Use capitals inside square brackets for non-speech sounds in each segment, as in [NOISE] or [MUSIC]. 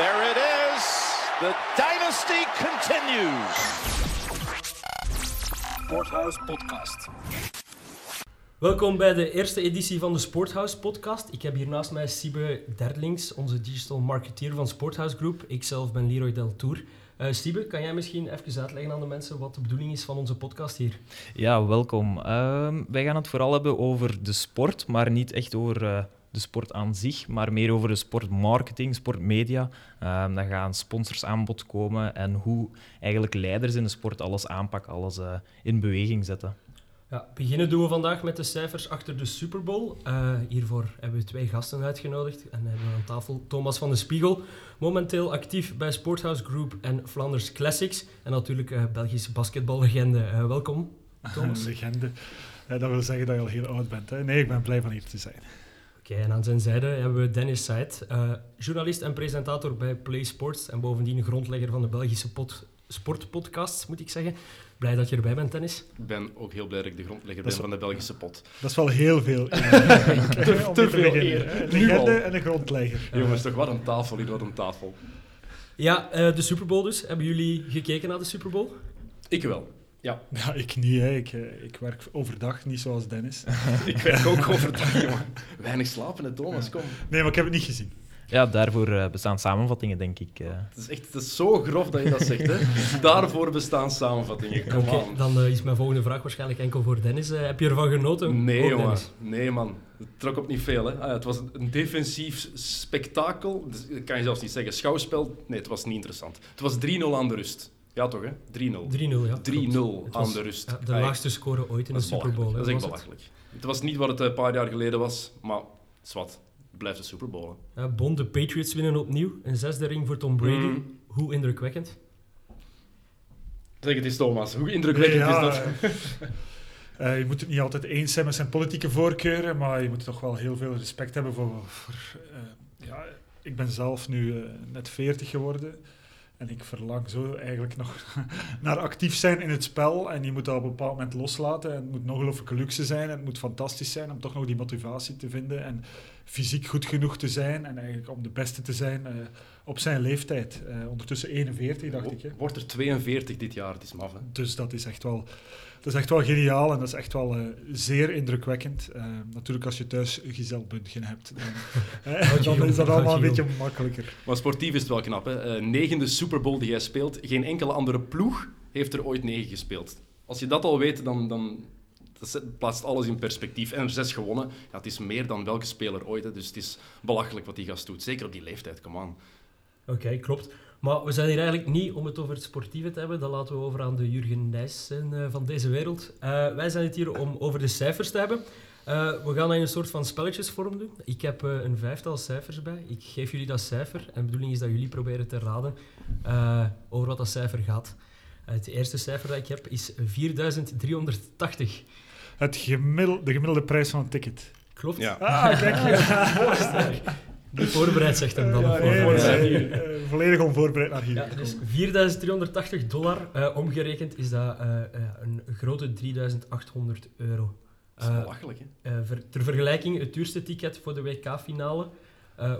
There it is. The dynasty continues. Sporthouse Podcast. Welkom bij de eerste editie van de Sporthouse podcast. Ik heb hier naast mij Siebe Derlings, onze digital marketeer van Sporthouse Group. Ikzelf ben Leroy Deltour. Uh, Siebe, kan jij misschien even uitleggen aan de mensen wat de bedoeling is van onze podcast hier? Ja, welkom. Uh, wij gaan het vooral hebben over de sport, maar niet echt over uh, de sport aan zich, maar meer over de sportmarketing, sportmedia. Uh, dan gaan sponsors aan bod komen en hoe eigenlijk leiders in de sport alles aanpakken, alles uh, in beweging zetten. Ja, beginnen doen we vandaag met de cijfers achter de Super Bowl. Uh, hiervoor hebben we twee gasten uitgenodigd en hebben we aan tafel Thomas van de Spiegel, momenteel actief bij Sporthouse Group en Flanders Classics. En natuurlijk uh, Belgische basketballegende. Uh, welkom, Thomas. [LAUGHS] Legende. dat wil zeggen dat je al heel oud bent. Hè? Nee, ik ben blij van hier te zijn. Oké, okay, en aan zijn zijde hebben we Dennis Seid, journalist en presentator bij Play Sports en bovendien grondlegger van de Belgische pot sportpodcasts, moet ik zeggen. Blij dat je erbij bent, Dennis. Ik ben ook heel blij dat ik de grondlegger ben van de Belgische pot. Dat is wel heel veel. [LAUGHS] te, te veel eer. Een legende en een grondlegger. Uh, Jongens, toch wat een tafel, hier wat een tafel. Ja, uh, de Super Bowl dus. Hebben jullie gekeken naar de Super Bowl? Ik wel. Ja. [LAUGHS] ja, ik niet. Hè. Ik, uh, ik werk overdag, niet zoals Dennis. [LAUGHS] ik werk ook overdag, [LAUGHS] jongen. Weinig slapen, hè, Thomas, kom. Nee, maar ik heb het niet gezien. Ja, daarvoor uh, bestaan samenvattingen, denk ik. Uh. Het, is echt, het is zo grof dat je dat zegt. Hè? daarvoor bestaan samenvattingen. Kom okay, aan. Dan uh, is mijn volgende vraag waarschijnlijk enkel voor Dennis. heb je ervan genoten? Nee, jongen. Dennis? Nee, man. Het trok op niet veel. Hè? Ah, het was een defensief spektakel. Dus, dat kan je zelfs niet zeggen. Schouwspel. Nee, het was niet interessant. Het was 3-0 aan de rust. Ja, toch, hè? 3-0. 3-0, ja. 3-0 aan de rust. Ja, de laagste score ooit in de Super Bowl. Dat is echt belachelijk. Het? het was niet wat het een paar jaar geleden was, maar zwart blijft de Super Bowl. Ja, bon, de Patriots winnen opnieuw. Een zesde ring voor Tom Brady. Mm. Hoe indrukwekkend? Zeg het eens, Thomas. Hoe indrukwekkend nee, ja, is dat? uh, [LAUGHS] je moet het niet altijd eens zijn met zijn politieke voorkeuren, maar je moet toch wel heel veel respect hebben voor... voor uh, ja, ik ben zelf nu uh, net 40 geworden. En ik verlang zo eigenlijk nog [LAUGHS] naar actief zijn in het spel. En je moet dat op een bepaald moment loslaten. En het moet een luxe zijn. En het moet fantastisch zijn om toch nog die motivatie te vinden. En fysiek goed genoeg te zijn. En eigenlijk om de beste te zijn uh, op zijn leeftijd. Uh, ondertussen 41, dacht ik. Hè. Wordt er 42 dit jaar, het is maf. Hè? Dus dat is echt wel... Dat is echt wel geniaal en dat is echt wel uh, zeer indrukwekkend. Uh, natuurlijk als je thuis Giselle Bundchen hebt, dan, [LAUGHS] [LAUGHS] dan is dat allemaal een beetje makkelijker. Maar sportief is het wel knap. Hè? negende Super Bowl die jij speelt, geen enkele andere ploeg heeft er ooit negen gespeeld. Als je dat al weet, dan, dan dat plaatst alles in perspectief. En er zes gewonnen, ja, het is meer dan welke speler ooit. Dus het is belachelijk wat die gast doet. Zeker op die leeftijd, come on. Oké, klopt. Maar we zijn hier eigenlijk niet om het over het sportieve te hebben. Dat laten we over aan de Jurgen Nijssen uh, van deze wereld. Uh, wij zijn het hier om over de cijfers te hebben. Uh, we gaan dat een soort van spelletjesvorm doen. Ik heb een vijftal cijfers bij. Ik geef jullie dat cijfer. En de bedoeling is dat jullie proberen te raden over wat dat cijfer gaat. het eerste cijfer dat ik heb is 4380. Het gemiddel, de gemiddelde prijs van een ticket. Klopt. Ja. Ah, kijk hier. Niet voorbereid, zegt hem dan. Uh, ja, nee, nee, uh, volledig onvoorbereid naar hier. Ja, dus 4.380 dollar uh, omgerekend is dat een grote 3.800 euro. Dat is belachelijk, hè? Ver, ter vergelijking, het duurste ticket voor de WK-finale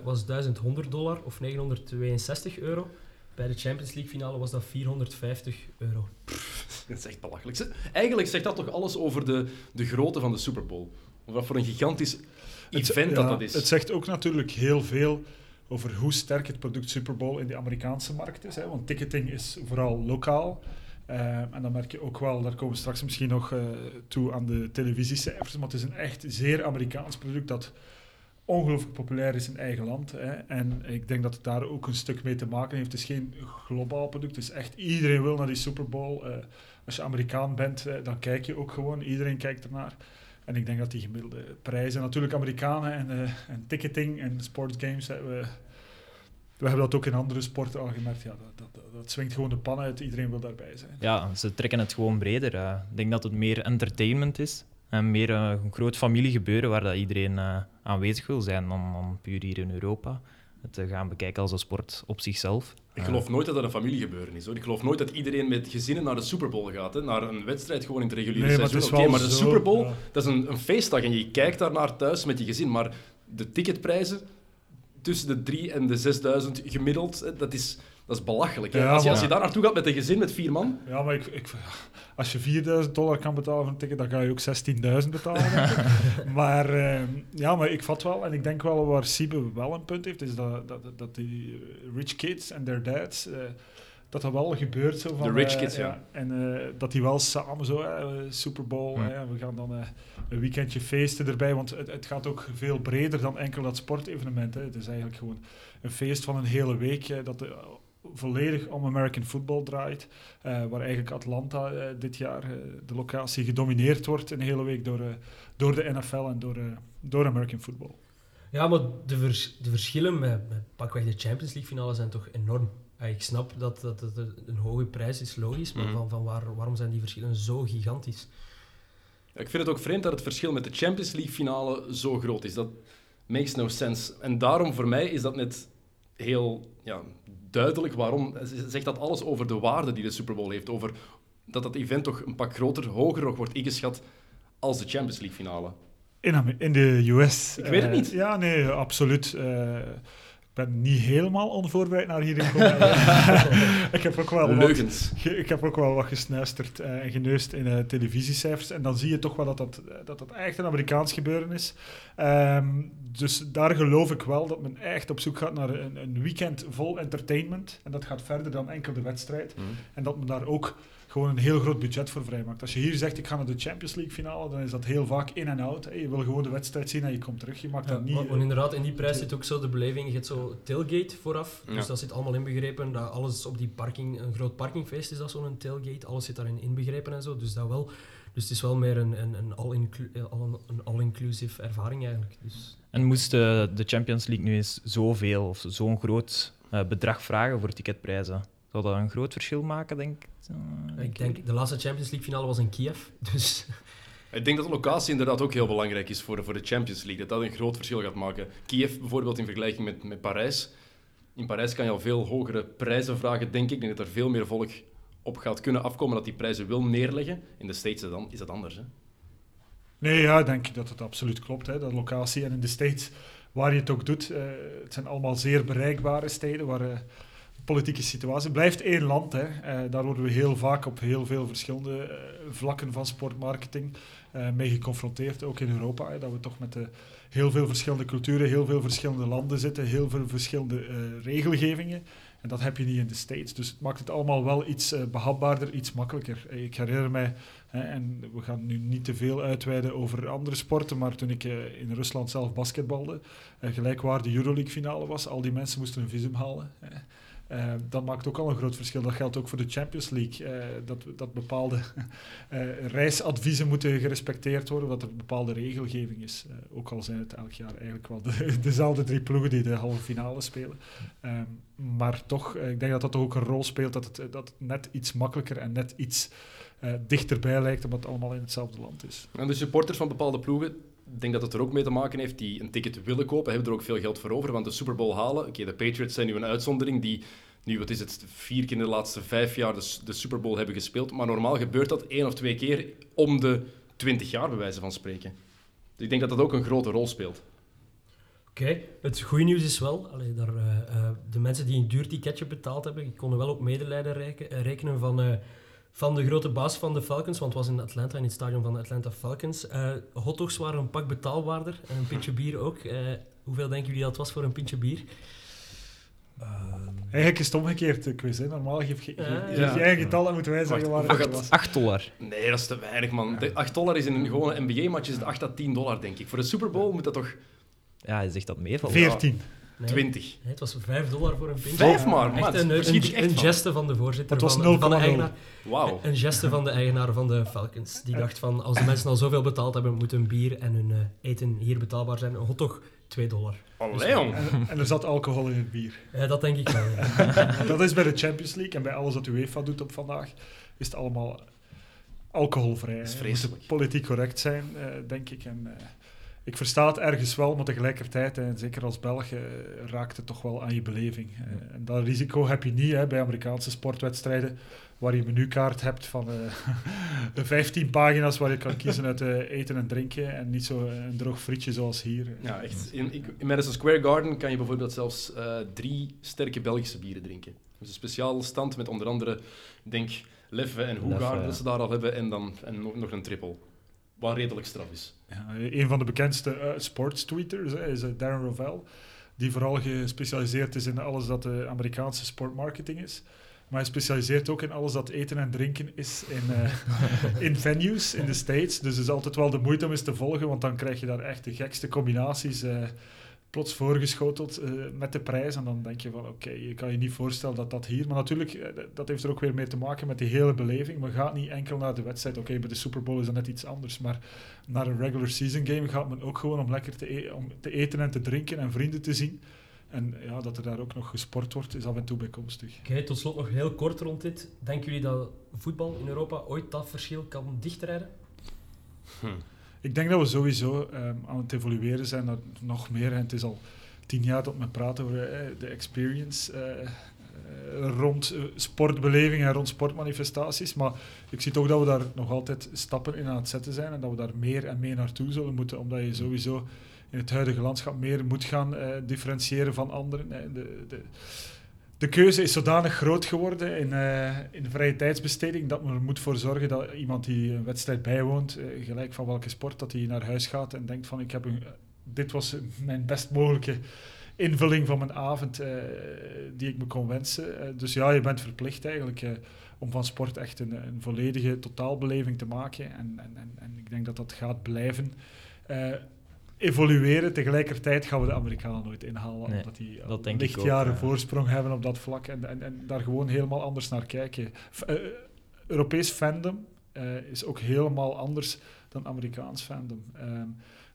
was 1100 dollar of 962 euro. Bij de Champions League-finale was dat 450 euro. Pff, dat is echt belachelijk. Eigenlijk zegt dat toch alles over de, de grootte van de Super Bowl. Wat voor een gigantisch event het, dat dat is. Het zegt ook natuurlijk heel veel over hoe sterk het product Super Bowl in de Amerikaanse markt is. Hè? Want ticketing is vooral lokaal. Uh, en dan merk je ook wel, daar komen we straks misschien nog uh, toe aan de televisiecijfers, maar het is een echt zeer Amerikaans product dat ongelooflijk populair is in eigen land. Hè. En ik denk dat het daar ook een stuk mee te maken heeft. Het is geen globaal product, het is echt iedereen wil naar die Super Bowl. Uh, als je Amerikaan bent, dan kijk je ook gewoon, iedereen kijkt ernaar. En ik denk dat die gemiddelde prijzen, natuurlijk Amerikanen en, uh, en ticketing en sportsgames, we, we hebben dat ook in andere sporten al gemerkt. Ja, dat, dat, dat swingt gewoon de pan uit, iedereen wil daarbij zijn. Ja, ze trekken het gewoon breder. Ik denk dat het meer entertainment is en meer uh, een groot familiegebeuren waar dat iedereen uh, aanwezig wil zijn dan, dan puur hier in Europa. Het uh, gaan bekijken als een sport op zichzelf. Ik geloof nooit dat dat een familiegebeuren is. Hoor. Ik geloof nooit dat iedereen met gezinnen naar de Super Bowl gaat. Hè. Naar een wedstrijd gewoon in het reguliere nee, seizoen. Maar, okay, maar de zo, Super Bowl, ja. dat is een, een feestdag en je kijkt daar naar thuis met je gezin. Maar de ticketprijzen, tussen de 3 en de 6000 gemiddeld. Eh, Dat is, dat is belachelijk. hè. Ja, als, je, maar- als je daar naartoe gaat met een gezin met vier man, Ja, maar ik, ik, als je 4000 dollar kan betalen voor een ticket, dan ga je ook 16.000 betalen. [LAUGHS] maar, eh, ja, maar ik vat wel, en ik denk wel waar Siebe wel een punt heeft, is dat, dat, dat die eh, rich kids en their dads, eh, dat dat wel gebeurt. Zo van, De rich eh, kids, ja. En dat die wel samen zo, Super Bowl, we gaan dan een weekendje feesten erbij, want het, het gaat ook veel breder dan enkel dat sportevenement. Hè. Het is eigenlijk gewoon een feest van een hele week, dat de, volledig om American football draait. eh, waar eigenlijk Atlanta eh, dit jaar eh, de locatie gedomineerd wordt een hele week door, eh, door de NFL en door, eh, door American football. Ja, maar de, vers- de verschillen met, met pakweg de Champions League finale zijn toch enorm. Ja, ik snap dat, dat het een hoge prijs is, logisch, maar Mhm. van, van waar, waarom zijn die verschillen zo gigantisch? Ik vind het ook vreemd dat het verschil met de Champions League finale zo groot is. Dat makes no sense. En daarom voor mij is dat net heel ja, duidelijk waarom. Zegt dat alles over de waarde die de Super Bowl heeft. Over dat dat event toch een pak groter, hoger nog wordt ingeschat als de Champions League finale. In, in de US. Ik weet het eh, niet. Ja, nee, absoluut. Eh, ik ben niet helemaal onvoorbereid naar hierin gekomen. [LAUGHS] ik, heb ook wel wat, Leugens. ik heb ook wel wat gesnuisterd eh, en geneust in eh, televisiecijfers. En dan zie je toch wel dat dat, dat, dat echt een Amerikaans gebeuren is. Ehm, dus daar geloof ik wel dat men echt op zoek gaat naar een, een weekend vol entertainment. En dat gaat verder dan enkel de wedstrijd. En dat men daar ook gewoon een heel groot budget voor vrijmaakt. Als je hier zegt, ik ga naar de Champions League finale, dan is dat heel vaak in en out. hè. Je wil gewoon de wedstrijd zien en je komt terug. Je maakt Ja, dat niet... want- want inderdaad, in die prijs zit ook zo de beleving. Je hebt zo tailgate vooraf, Ja. dus dat zit allemaal inbegrepen. Dat alles op die parking, een groot parkingfeest is dat zo'n tailgate. Alles zit daarin inbegrepen en zo, dus dat wel. Dus het is wel meer een, een, een eh, all- een all-inclusive ervaring eigenlijk. Dus, En moest de, de Champions League nu eens zoveel of zo'n groot eh, bedrag vragen voor ticketprijzen? Zou dat een groot verschil maken, denk ik? Eh, ik denk, de laatste Champions League finale was in Kiev, [LAUGHS] dus Ik denk dat de locatie inderdaad ook heel belangrijk is voor, voor de Champions League. Dat dat een groot verschil gaat maken. Kiev bijvoorbeeld in vergelijking met, met Parijs. In Parijs kan je al veel hogere prijzen vragen, denk ik. Ik denk dat er veel meer volk op gaat kunnen afkomen dat die prijzen wil neerleggen. In de States is dat- is dat anders. Hè? Nee, ja, ik denk dat het absoluut klopt. Hè. De locatie en in de States, waar je het ook doet, eh, het zijn allemaal zeer bereikbare steden waar eh, politieke situatie... Blijft één land, hè. Eh, daar worden we heel vaak op heel veel verschillende eh, vlakken van sportmarketing eh, mee geconfronteerd, ook in Europa. Hè, dat we toch met heel veel verschillende culturen, heel veel verschillende landen zitten, heel veel verschillende regelgevingen. En dat heb je niet in de States. Dus het maakt het allemaal wel iets eh, behapbaarder, iets makkelijker. Ik herinner mij, en we gaan nu niet te veel uitweiden over andere sporten, maar toen ik in Rusland zelf basketbalde, gelijk waar de Euroleague finale was, al die mensen moesten een visum halen. hè. Eh, dat maakt ook al een groot verschil. Dat geldt ook voor de Champions League. eh, dat, dat bepaalde [LAUGHS] eh, reisadviezen moeten gerespecteerd worden, dat er bepaalde regelgeving is. Ook al zijn het elk jaar eigenlijk wel de, [LAUGHS] dezelfde drie ploegen die de halve finale spelen. Ehm, maar toch, ik denk dat dat ook een rol speelt, dat het, dat het net iets makkelijker en net iets dichterbij lijkt, omdat het allemaal in hetzelfde land is. En de supporters van bepaalde ploegen, denk dat het er ook mee te maken heeft, die een ticket willen kopen, hebben er ook veel geld voor over. Want de Super Bowl halen, oké, de Patriots zijn nu een uitzondering, die nu, wat is het, vier keer in de laatste vijf jaar de, de Super Bowl hebben gespeeld. Maar normaal gebeurt dat één of twee keer om de twintig jaar, bij wijze van spreken. Dus ik denk dat dat ook een grote rol speelt. Oké, het goede nieuws is wel, daar, eh, eh, de mensen die een duur ticketje betaald hebben, konden wel op medelijden reken- rekenen van, eh, van de grote baas van de Falcons, want het was in Atlanta, in het stadion van de Atlanta Falcons. Eh hotdogs waren een pak betaalbaarder, en een pintje bier ook. Eh, hoeveel denken jullie dat was voor een pintje bier? Eigenlijk is het omgekeerd, quiz. Hè. Normaal geef je, Ja, geef ja. je eigen getal en moeten wij zeggen waar het was. 8 dollar. Nee, dat is te weinig, man. De 8 dollar is in een gewone NBA-match is het 8 à 10 dollar, denk ik. Voor de Super Bowl moet dat toch Ja, je zegt dat meervalt. 14. Nee, 20. nee, het was 5 dollar voor een pintje. Vijf maar, Echt man. een, een, een van. geste van de voorzitter Het was van, van de 0,0. eigenaar. Wauw. Een geste van de eigenaar van de Falcons. Die dacht van, als de mensen al zoveel betaald hebben, moet hun bier en hun eh, eten hier betaalbaar zijn. Een hotdog, 2 dollar. Allee, jong. En, en er zat alcohol in het bier. Eh, dat denk ik wel, ja. [LAUGHS] dat is bij de Champions League en bij alles wat UEFA doet op vandaag, is het allemaal alcoholvrij. is hè. We vreselijk. moeten politiek correct zijn, eh, denk ik. En, eh, ik versta het ergens wel, maar tegelijkertijd, en zeker als Belg, eh, raakt het toch wel aan je beleving. Eh, en dat risico heb je niet hè, bij Amerikaanse sportwedstrijden, waar je een menukaart hebt van eh [LAUGHS] 15 pagina's waar je kan kiezen uit eten en drinken en niet zo een droog frietje zoals hier. Ja, echt. In, ik- in Madison Square Garden kan je bijvoorbeeld zelfs eh, drie sterke Belgische bieren drinken. Dus een speciale stand met onder andere, denk, Leffe en Hoegaarden Leffe, ja. dat ze daar al hebben. En dan en nog, nog een triple. Wat redelijk straf is. Ja, een van de bekendste eh, sportstweeters hè, is eh, Darren Rovell, die vooral gespecialiseerd is in alles dat de Amerikaanse sportmarketing is. Maar hij specialiseert ook in alles dat eten en drinken is in, eh, in venues in de States. Dus het is altijd wel de moeite om eens te volgen, want dan krijg je daar echt de gekste combinaties eh, plots voorgeschoteld eh, met de prijs. En dan denk je van, oké, je kan je niet voorstellen dat dat hier... Maar natuurlijk, eh, dat heeft er ook weer mee te maken met die hele beleving. Maar gaat niet enkel naar de wedstrijd. Oké, bij de Super Bowl is dat net iets anders. Maar naar een regular season game gaat men ook gewoon om lekker te, e- om te eten en te drinken en vrienden te zien. En ja, dat er daar ook nog gesport wordt, is af en toe bijkomstig. Oké, tot slot nog heel kort rond dit. Denken jullie dat voetbal in Europa ooit dat verschil kan dichtrijden? Ik denk dat we sowieso ehm, aan het evolueren zijn naar nog meer. En het is al tien jaar dat men praat over eh, de experience eh, eh, rond eh, sportbeleving en rond sportmanifestaties. Maar ik zie toch dat we daar nog altijd stappen in aan het zetten zijn en dat we daar meer en meer naartoe zullen moeten, omdat je sowieso in het huidige landschap meer moet gaan differentiëren van anderen. De, de, de keuze is zodanig groot geworden in, eh, in de vrije tijdsbesteding dat men er moet voor zorgen dat iemand die een wedstrijd bijwoont, eh, gelijk van welke sport, dat hij naar huis gaat en denkt van ik heb dit was mijn best mogelijke invulling van mijn avond eh, die ik me kon wensen. Dus ja, je bent verplicht eigenlijk om van sport echt een, een volledige totaalbeleving te maken en, en, en, en ik denk dat dat gaat blijven. Eh, evolueren. Tegelijkertijd gaan we de Amerikanen nooit inhalen, Nee, omdat die dat denk ik ook, lichtjaren ja. voorsprong hebben op dat vlak en, en, en daar gewoon helemaal anders naar kijken. F- eh, Europees fandom eh, is ook helemaal anders dan Amerikaans fandom. Ehm,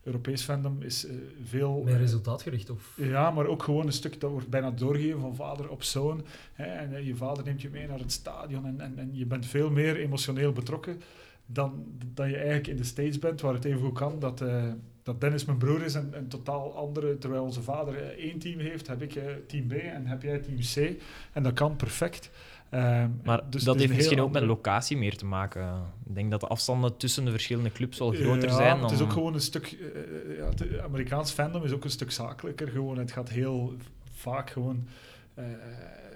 Europees fandom is eh, veel... Meer eh, resultaatgericht? Of... ja, maar ook gewoon een stuk dat wordt bijna doorgegeven van vader op zoon. Hè, en eh, je vader neemt je mee naar het stadion en, en, en je bent veel meer emotioneel betrokken dan dat je eigenlijk in de States bent, waar het even goed kan dat, eh, dat Dennis mijn broer is en een totaal andere, terwijl onze vader eh, één team heeft, heb ik eh, team B en heb jij team C. En dat kan perfect. Ehm, Maar dus dat heeft misschien ook met locatie meer te maken. Ik denk dat de afstanden tussen de verschillende clubs wel groter Ja, zijn. Het is dan- ook gewoon een stuk. eh, ja, het Amerikaans fandom is ook een stuk zakelijker. Gewoon. Het gaat heel vaak gewoon. Eh,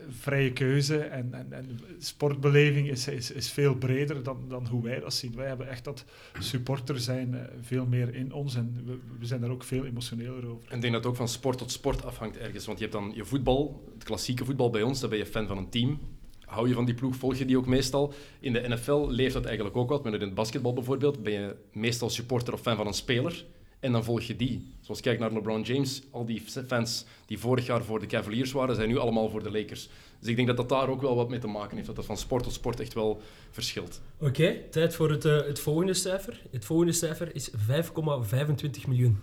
vrije keuze en, en, en sportbeleving is, is, is veel breder dan, dan hoe wij dat zien. Wij hebben echt dat supporter zijn eh, veel meer in ons en we, zijn daar ook veel emotioneler over. En ik denk dat het ook van sport tot sport afhangt ergens. Want je hebt dan je voetbal, het klassieke voetbal bij ons, dan ben je fan van een team. Hou je van die ploeg, volg je die ook meestal. In de NFL leeft dat eigenlijk ook wat. Maar in het basketbal bijvoorbeeld ben je meestal supporter of fan van een speler. En dan volg je die. Zoals kijk naar LeBron James. Al die fans die vorig jaar voor de Cavaliers waren, zijn nu allemaal voor de Lakers. Dus ik denk dat dat daar ook wel wat mee te maken heeft. Dat dat van sport tot sport echt wel verschilt. Oké, tijd voor het, eh, het volgende cijfer. Het volgende cijfer is 5,25 miljoen.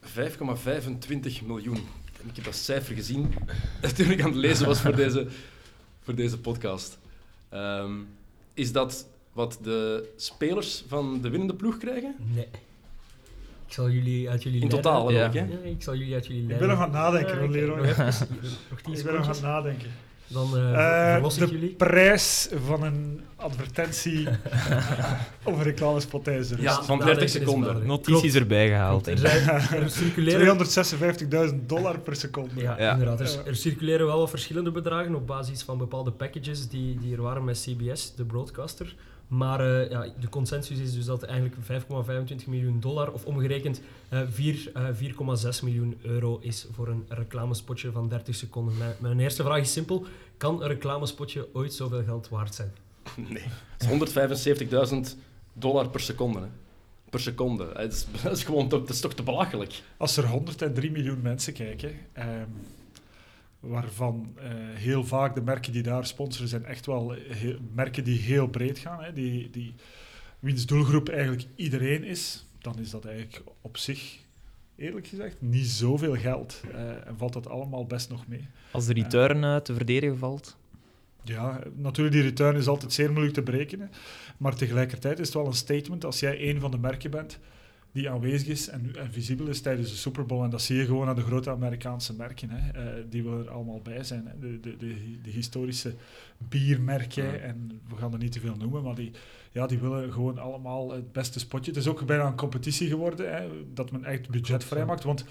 5,25 miljoen. Ik heb dat cijfer gezien [LAUGHS] toen ik aan het lezen was voor deze, voor deze podcast. Ehm, is dat wat de spelers van de winnende ploeg krijgen? Nee. Ik zal jullie uit jullie In totaal Ja. ook, hè? Ja, ik zal jullie uit jullie Ik lijden. ben nog aan het nadenken, hoor, Leroy. Nog, even, nog tien [LAUGHS] Ik ben nog aan het nadenken. Dan verlos ik de jullie. prijs van een advertentie [LAUGHS] of een reclamespot tijdens de rust. Ja, van 30 nadenken is seconden. Notities Klopt. erbij gehaald. Er, ik. [LAUGHS] er circuleren... 256.000 dollar per seconde. Ja, Ja. inderdaad. Er, er circuleren wel wat verschillende bedragen op basis van bepaalde packages die, die er waren met CBS, de broadcaster. Maar eh, ja, de consensus is dus dat het eigenlijk 5,25 miljoen dollar, of omgerekend eh, vier, eh, 4,6 miljoen euro is voor een reclamespotje van 30 seconden. Mijn, mijn eerste vraag is simpel. Kan een reclamespotje ooit zoveel geld waard zijn? [LAUGHS] Nee. Het is 175.000 dollar per seconde. Hè. Per seconde. Eh, Dat is, [LAUGHS] dat is gewoon dat is toch te belachelijk. Als er 103 miljoen mensen kijken, ehm, waarvan eh, heel vaak de merken die daar sponsoren zijn echt wel heel- merken die heel breed gaan, hè, die, die, wiens doelgroep eigenlijk iedereen is, dan is dat eigenlijk op zich, eerlijk gezegd, niet zoveel geld. Eh, en valt dat allemaal best nog mee. Als de return eh, te verdedigen valt. Ja, natuurlijk, die return is altijd zeer moeilijk te berekenen. Maar tegelijkertijd is het wel een statement als jij een van de merken bent die aanwezig is en, en visibel is tijdens de Super Bowl. En dat zie je gewoon aan de grote Amerikaanse merken. Hè. Eh, die willen er allemaal bij zijn. Hè. De, de, de, de historische biermerken, en we gaan er niet te veel noemen, maar die, ja, die willen gewoon allemaal het beste spotje. Het is ook bijna een competitie geworden, hè, dat men echt budget vrijmaakt. Want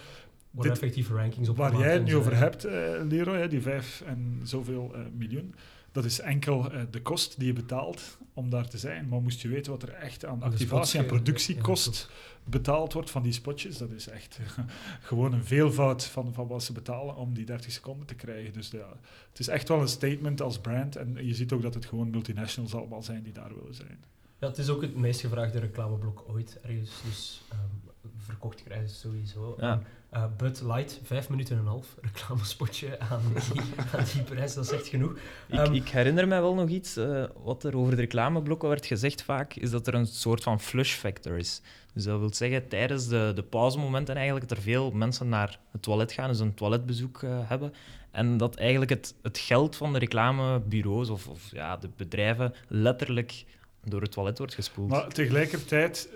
Waar effectief rankings op Waar jij het nu over hebt, eh, Leroy, hè, die vijf en zoveel eh, miljoen, dat is enkel eh, de kost die je betaalt om daar te zijn. Maar moest je weten wat er echt aan activatie en productiekost betaald wordt van die spotjes, dat is echt [LAUGHS] gewoon een veelvoud van, van wat ze betalen om die 30 seconden te krijgen. Dus ja, het is echt wel een statement als brand. En je ziet ook dat het gewoon multinationals allemaal zijn die daar willen zijn. Ja, het is ook het meest gevraagde reclameblok ooit ergens. Dus ehm, verkocht krijgen ze sowieso. Ja. En, eh, Bud Light, vijf minuten en een half reclamespotje aan die, [LAUGHS] aan die prijs, dat is echt genoeg. Ik, Ehm, ik herinner mij wel nog iets, eh, wat er over de reclameblokken werd gezegd vaak, is dat er een soort van flush factor is. Dus dat wil zeggen, tijdens de, de pauzemomenten eigenlijk, dat er veel mensen naar het toilet gaan, dus een toiletbezoek eh, hebben. En dat eigenlijk het, het geld van de reclamebureaus of, of ja, de bedrijven letterlijk door het toilet wordt gespoeld. Maar tegelijkertijd,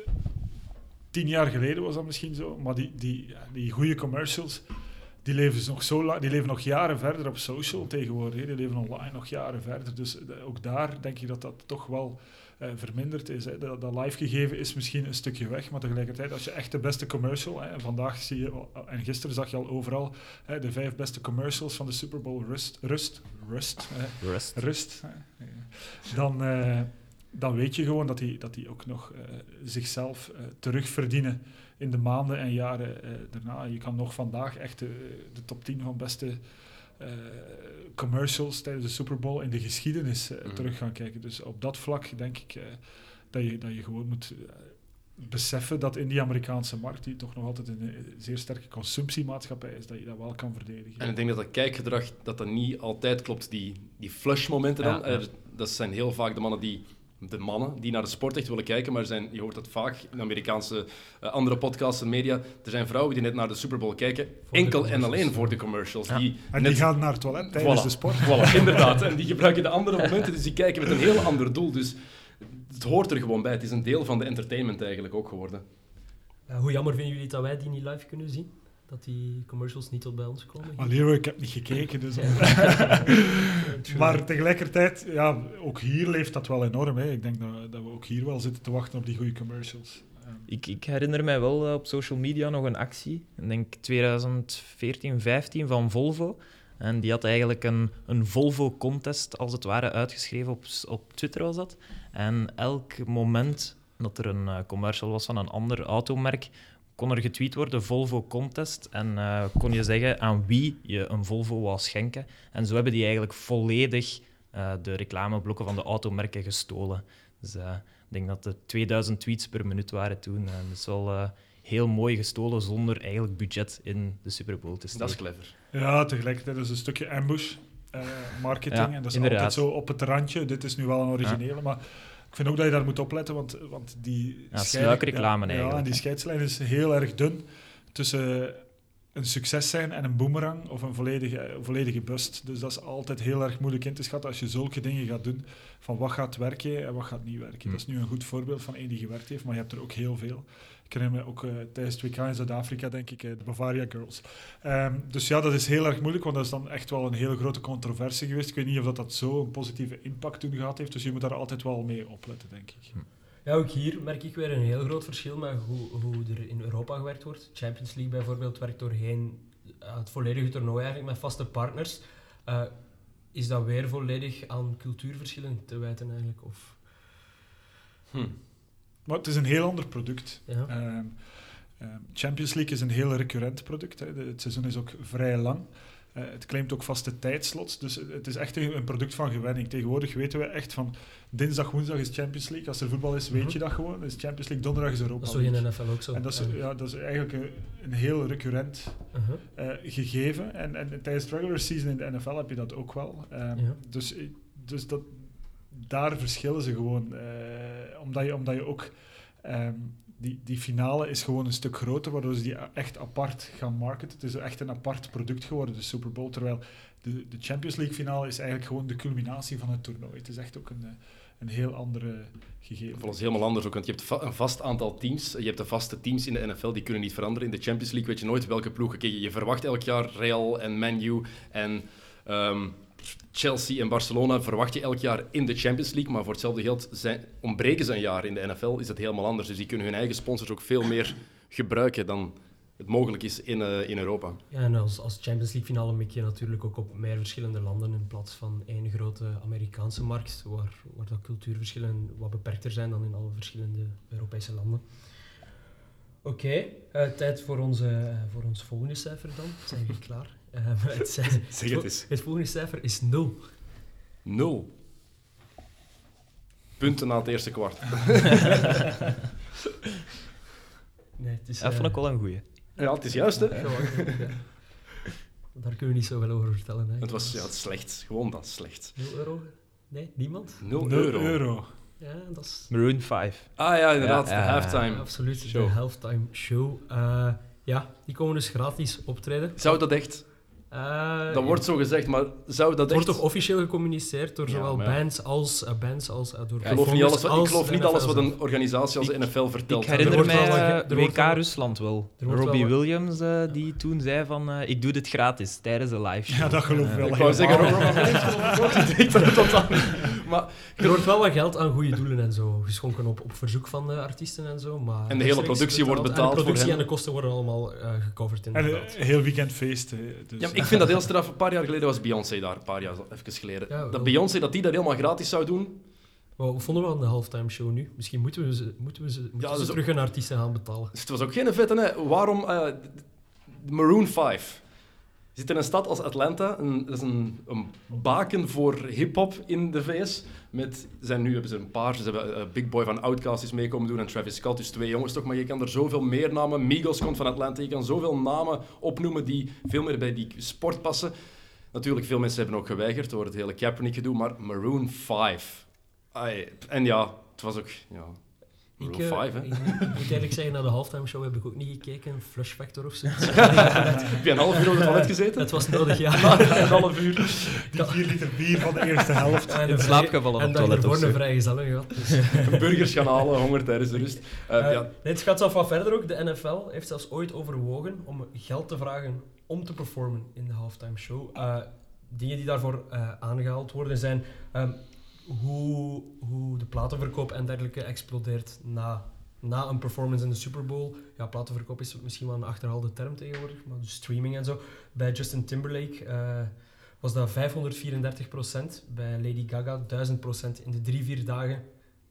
tien jaar geleden was dat misschien zo, maar die, die, die goede commercials, die leven, nog zo lang, die leven nog jaren verder op social tegenwoordig. hè. Die leven online nog jaren verder. Dus eh, ook daar denk ik dat dat toch wel eh, verminderd is. Hè. Dat, dat live gegeven is misschien een stukje weg, maar tegelijkertijd, als je echt de beste commercial, hè, en vandaag zie je, en gisteren zag je al overal, hè, de vijf beste commercials van de Super Bowl rust, rust, rust, hè, Rust. rust, hè, dan, eh, dan weet je gewoon dat die, dat die ook nog eh, zichzelf eh, terugverdienen in de maanden en jaren eh, daarna. Je kan nog vandaag echt de, de top 10 van beste commercials tijdens de Super Bowl in de geschiedenis Mhm. terug gaan kijken. Dus op dat vlak denk ik dat, je, dat je gewoon moet beseffen dat in die Amerikaanse markt, die toch nog altijd een zeer sterke consumptiemaatschappij is, dat je dat wel kan verdedigen. En ik denk dat dat kijkgedrag dat dat niet altijd klopt. Die, die flush-momenten dan, ja. er- dat zijn heel vaak de mannen die de mannen die naar de sport echt willen kijken, maar zijn, je hoort dat vaak in Amerikaanse eh, andere podcasts en media. Er zijn vrouwen die net naar de Super Bowl kijken, enkel en alleen voor de commercials. Ja. Die En net- die gaan naar het toilet tijdens Voilà. de sport. Voilà, [LAUGHS] inderdaad. En die gebruiken de andere momenten, dus die kijken met een heel ander doel. Dus het hoort er gewoon bij. Het is een deel van de entertainment eigenlijk ook geworden. Eh, hoe jammer vinden jullie dat wij die niet live kunnen zien? Dat die commercials niet tot bij ons komen? Maar Leroy, ik heb niet gekeken, dus... [LAUGHS] [LAUGHS] maar tegelijkertijd, ja, ook hier leeft dat wel enorm. Hè. Ik denk dat, dat we ook hier wel zitten te wachten op die goede commercials. Ehm, Ik, ik herinner mij wel eh, op social media nog een actie, ik denk 2014, 15 van Volvo. En die had eigenlijk een, een Volvo-contest, als het ware, uitgeschreven op, op Twitter was dat. En elk moment dat er een eh, commercial was van een ander automerk, kon er getweet worden Volvo Contest. En eh, kon je zeggen aan wie je een Volvo wou schenken. En zo hebben die eigenlijk volledig eh, de reclameblokken van de automerken gestolen. Dus eh, ik denk dat het 2000 tweets per minuut waren toen. En dat is wel heel mooi gestolen zonder eigenlijk budget in de Super Bowl te steken. Dat is clever. Ja, tegelijkertijd is een stukje ambush eh, marketing. Ja, en dat is inderdaad. altijd zo op het randje. Dit is nu wel een originele, maar ik vind ook dat je daar moet opletten, want, want die... Ja, sluikreclame ja, eigenlijk, Ja, die scheidslijn is heel erg dun tussen een succes zijn en een boomerang of een volledige, volledige bust. Dus dat is altijd heel erg moeilijk in te schatten als je zulke dingen gaat doen, van wat gaat werken en wat gaat niet werken. Hm. Dat is nu een goed voorbeeld van één die gewerkt heeft, maar je hebt er ook heel veel. Ik herinner me ook eh, tijdens het WK in Zuid-Afrika, denk ik, eh, de Bavaria Girls. Ehm, dus ja, dat is heel erg moeilijk, want dat is dan echt wel een hele grote controversie geweest. Ik weet niet of dat, dat zo een positieve impact toen gehad heeft, dus je moet daar altijd wel mee opletten, denk ik. Ja, ook hier merk ik weer een heel groot verschil met hoe, hoe er in Europa gewerkt wordt. Champions League bijvoorbeeld werkt doorheen eh, het volledige toernooi eigenlijk met vaste partners. Eh, is dat weer volledig aan cultuurverschillen te wijten eigenlijk? Of, Hm. Maar het is een heel ander product. ja? Ehm, ehm, Champions League is een heel recurrent product. Hè. De- het seizoen is ook vrij lang. Eh, het claimt ook vaste tijdslots. Dus het is echt een een product van gewenning. Tegenwoordig weten we echt van dinsdag, woensdag is Champions League. Als er voetbal is, weet Mhm. je dat gewoon. Is Champions League, donderdag is Europa dat is zo in NFL ook zo. En dat is, Eh, ja, dat is eigenlijk een, een heel recurrent uh-huh. eh, gegeven. En, en tijdens de regular season in de NFL heb je dat ook wel. Ehm, Ja. Dus, dus dat, daar verschillen ze gewoon. eh, omdat, je, omdat je ook ehm, die, die finale is gewoon een stuk groter, waardoor ze die echt apart gaan marketen. Het is echt een apart product geworden, de Super Bowl. Terwijl de, de Champions League finale is eigenlijk gewoon de culminatie van het toernooi. Het is echt ook een, eh, een heel andere gegeven. Voor ons helemaal anders ook, want je hebt een vast aantal teams. Je hebt de vaste teams in de NFL, die kunnen niet veranderen. In de Champions League weet je nooit welke ploegen. Kijk, je verwacht elk jaar Real en Man U en ehm, Chelsea en Barcelona verwacht je elk jaar in de Champions League, maar voor hetzelfde geld zijn, ontbreken ze een jaar in de NFL, is dat helemaal anders. Dus die kunnen hun eigen sponsors ook veel meer gebruiken dan het mogelijk is in, eh, in Europa. Ja, en als, als Champions League finale mik je natuurlijk ook op meer verschillende landen in plaats van één grote Amerikaanse markt, waar, waar dat cultuurverschillen wat beperkter zijn dan in alle verschillende Europese landen. Oké, eh, tijd voor, onze, eh, voor ons volgende cijfer dan. Zijn we klaar? Eh, het, [LAUGHS] Zeg het eens. het volgende cijfer is 0. Nul. Punten na het eerste kwart. [LAUGHS] Nee, het is, Dat vond eh, ik wel een goeie. Ja, het is juist, hè? ja. Daar kunnen we niet zoveel over vertellen. Hè. Het was ja, slecht. Gewoon dat slecht. 0 euro? Nee, niemand? Nul Nul euro. euro. Ja, dat is Maroon 5. Ah ja, inderdaad. Ja, de ja, halftime. absoluut show. de halftime show. Eh, ja, die komen dus gratis optreden. Zou dat echt... Eh, Dat wordt zo gezegd, maar zou dat het echt... wordt toch officieel gecommuniceerd door Ja, zowel maar bands als, eh, bands als eh, door Ik geloof niet alles, wat, ik geloof niet alles wat een organisatie als de NFL vertelt. Ik herinner wordt mij wordt WK wel- Rusland wel. wordt Robbie wel Williams die toen zei van ik doe dit gratis tijdens de live show. Ja, dat geloof ik wel. Ik wou zeggen. [LAUGHS] Robert Williams geloof [LAUGHS] ik ook Maar Er wordt wel wat geld aan goede doelen en zo geschonken op, op verzoek van de artiesten en zo. Maar En de hele productie wordt En betaald de voor productie hen. en de kosten worden allemaal eh, gecoverd En inderdaad. een heel weekend feest. hè, Dus, ja, ik vind dat heel straf. Een paar jaar geleden was Beyoncé daar, een paar jaar even geleden. Ja, dat Beyoncé dat die dat helemaal gratis zou doen. Wat vonden we aan de halftime show nu? Misschien moeten we ze, moeten we ze, moeten Ja, ze dus- terug hun artiesten gaan betalen. Dus het was ook geen vette, hè. Waarom... eh, Maroon 5 zit in een stad als Atlanta. Een, dat is een, een baken voor hip-hop in de VS. Met, zijn, nu hebben ze een paar. Ze hebben eh, Big Boy van Outkast is meekomen doen en Travis Scott. Dus twee jongens toch. Maar je kan er zoveel meer namen. Migos komt van Atlanta. Je kan zoveel namen opnoemen die veel meer bij die sport passen. Natuurlijk, veel mensen hebben ook geweigerd door het hele Kaepernick-gedoe. Maar Maroon 5. Ai, en ja, het was ook... Ja, Ik, eh, 5, hè. ik, ik moet eerlijk zeggen, naar de halftime show heb ik ook niet gekeken. Flush Factor of zo. [LAUGHS] Heb je een half uur op het toilet gezeten? Het was nodig, ja. [LAUGHS] een half uur. Die vier liter bier van de eerste helft. En In slaap gevallen op En het dan toilet of ervoor een gehad. Dus, [LAUGHS] Burgers gaan halen, honger tijdens de rust. Eh, eh, ja, nee, het gaat zelfs wat verder ook. De NFL heeft zelfs ooit overwogen om geld te vragen om te performen in de halftime show. Eh, dingen die daarvoor eh, aangehaald worden zijn ehm, hoe, hoe de platenverkoop en dergelijke explodeert na, na een performance in de Super Bowl. Ja, platenverkoop is misschien wel een achterhaalde term tegenwoordig, maar dus streaming en zo. Bij Justin Timberlake eh, was dat 534% Bij Lady Gaga 1000% in de drie, vier dagen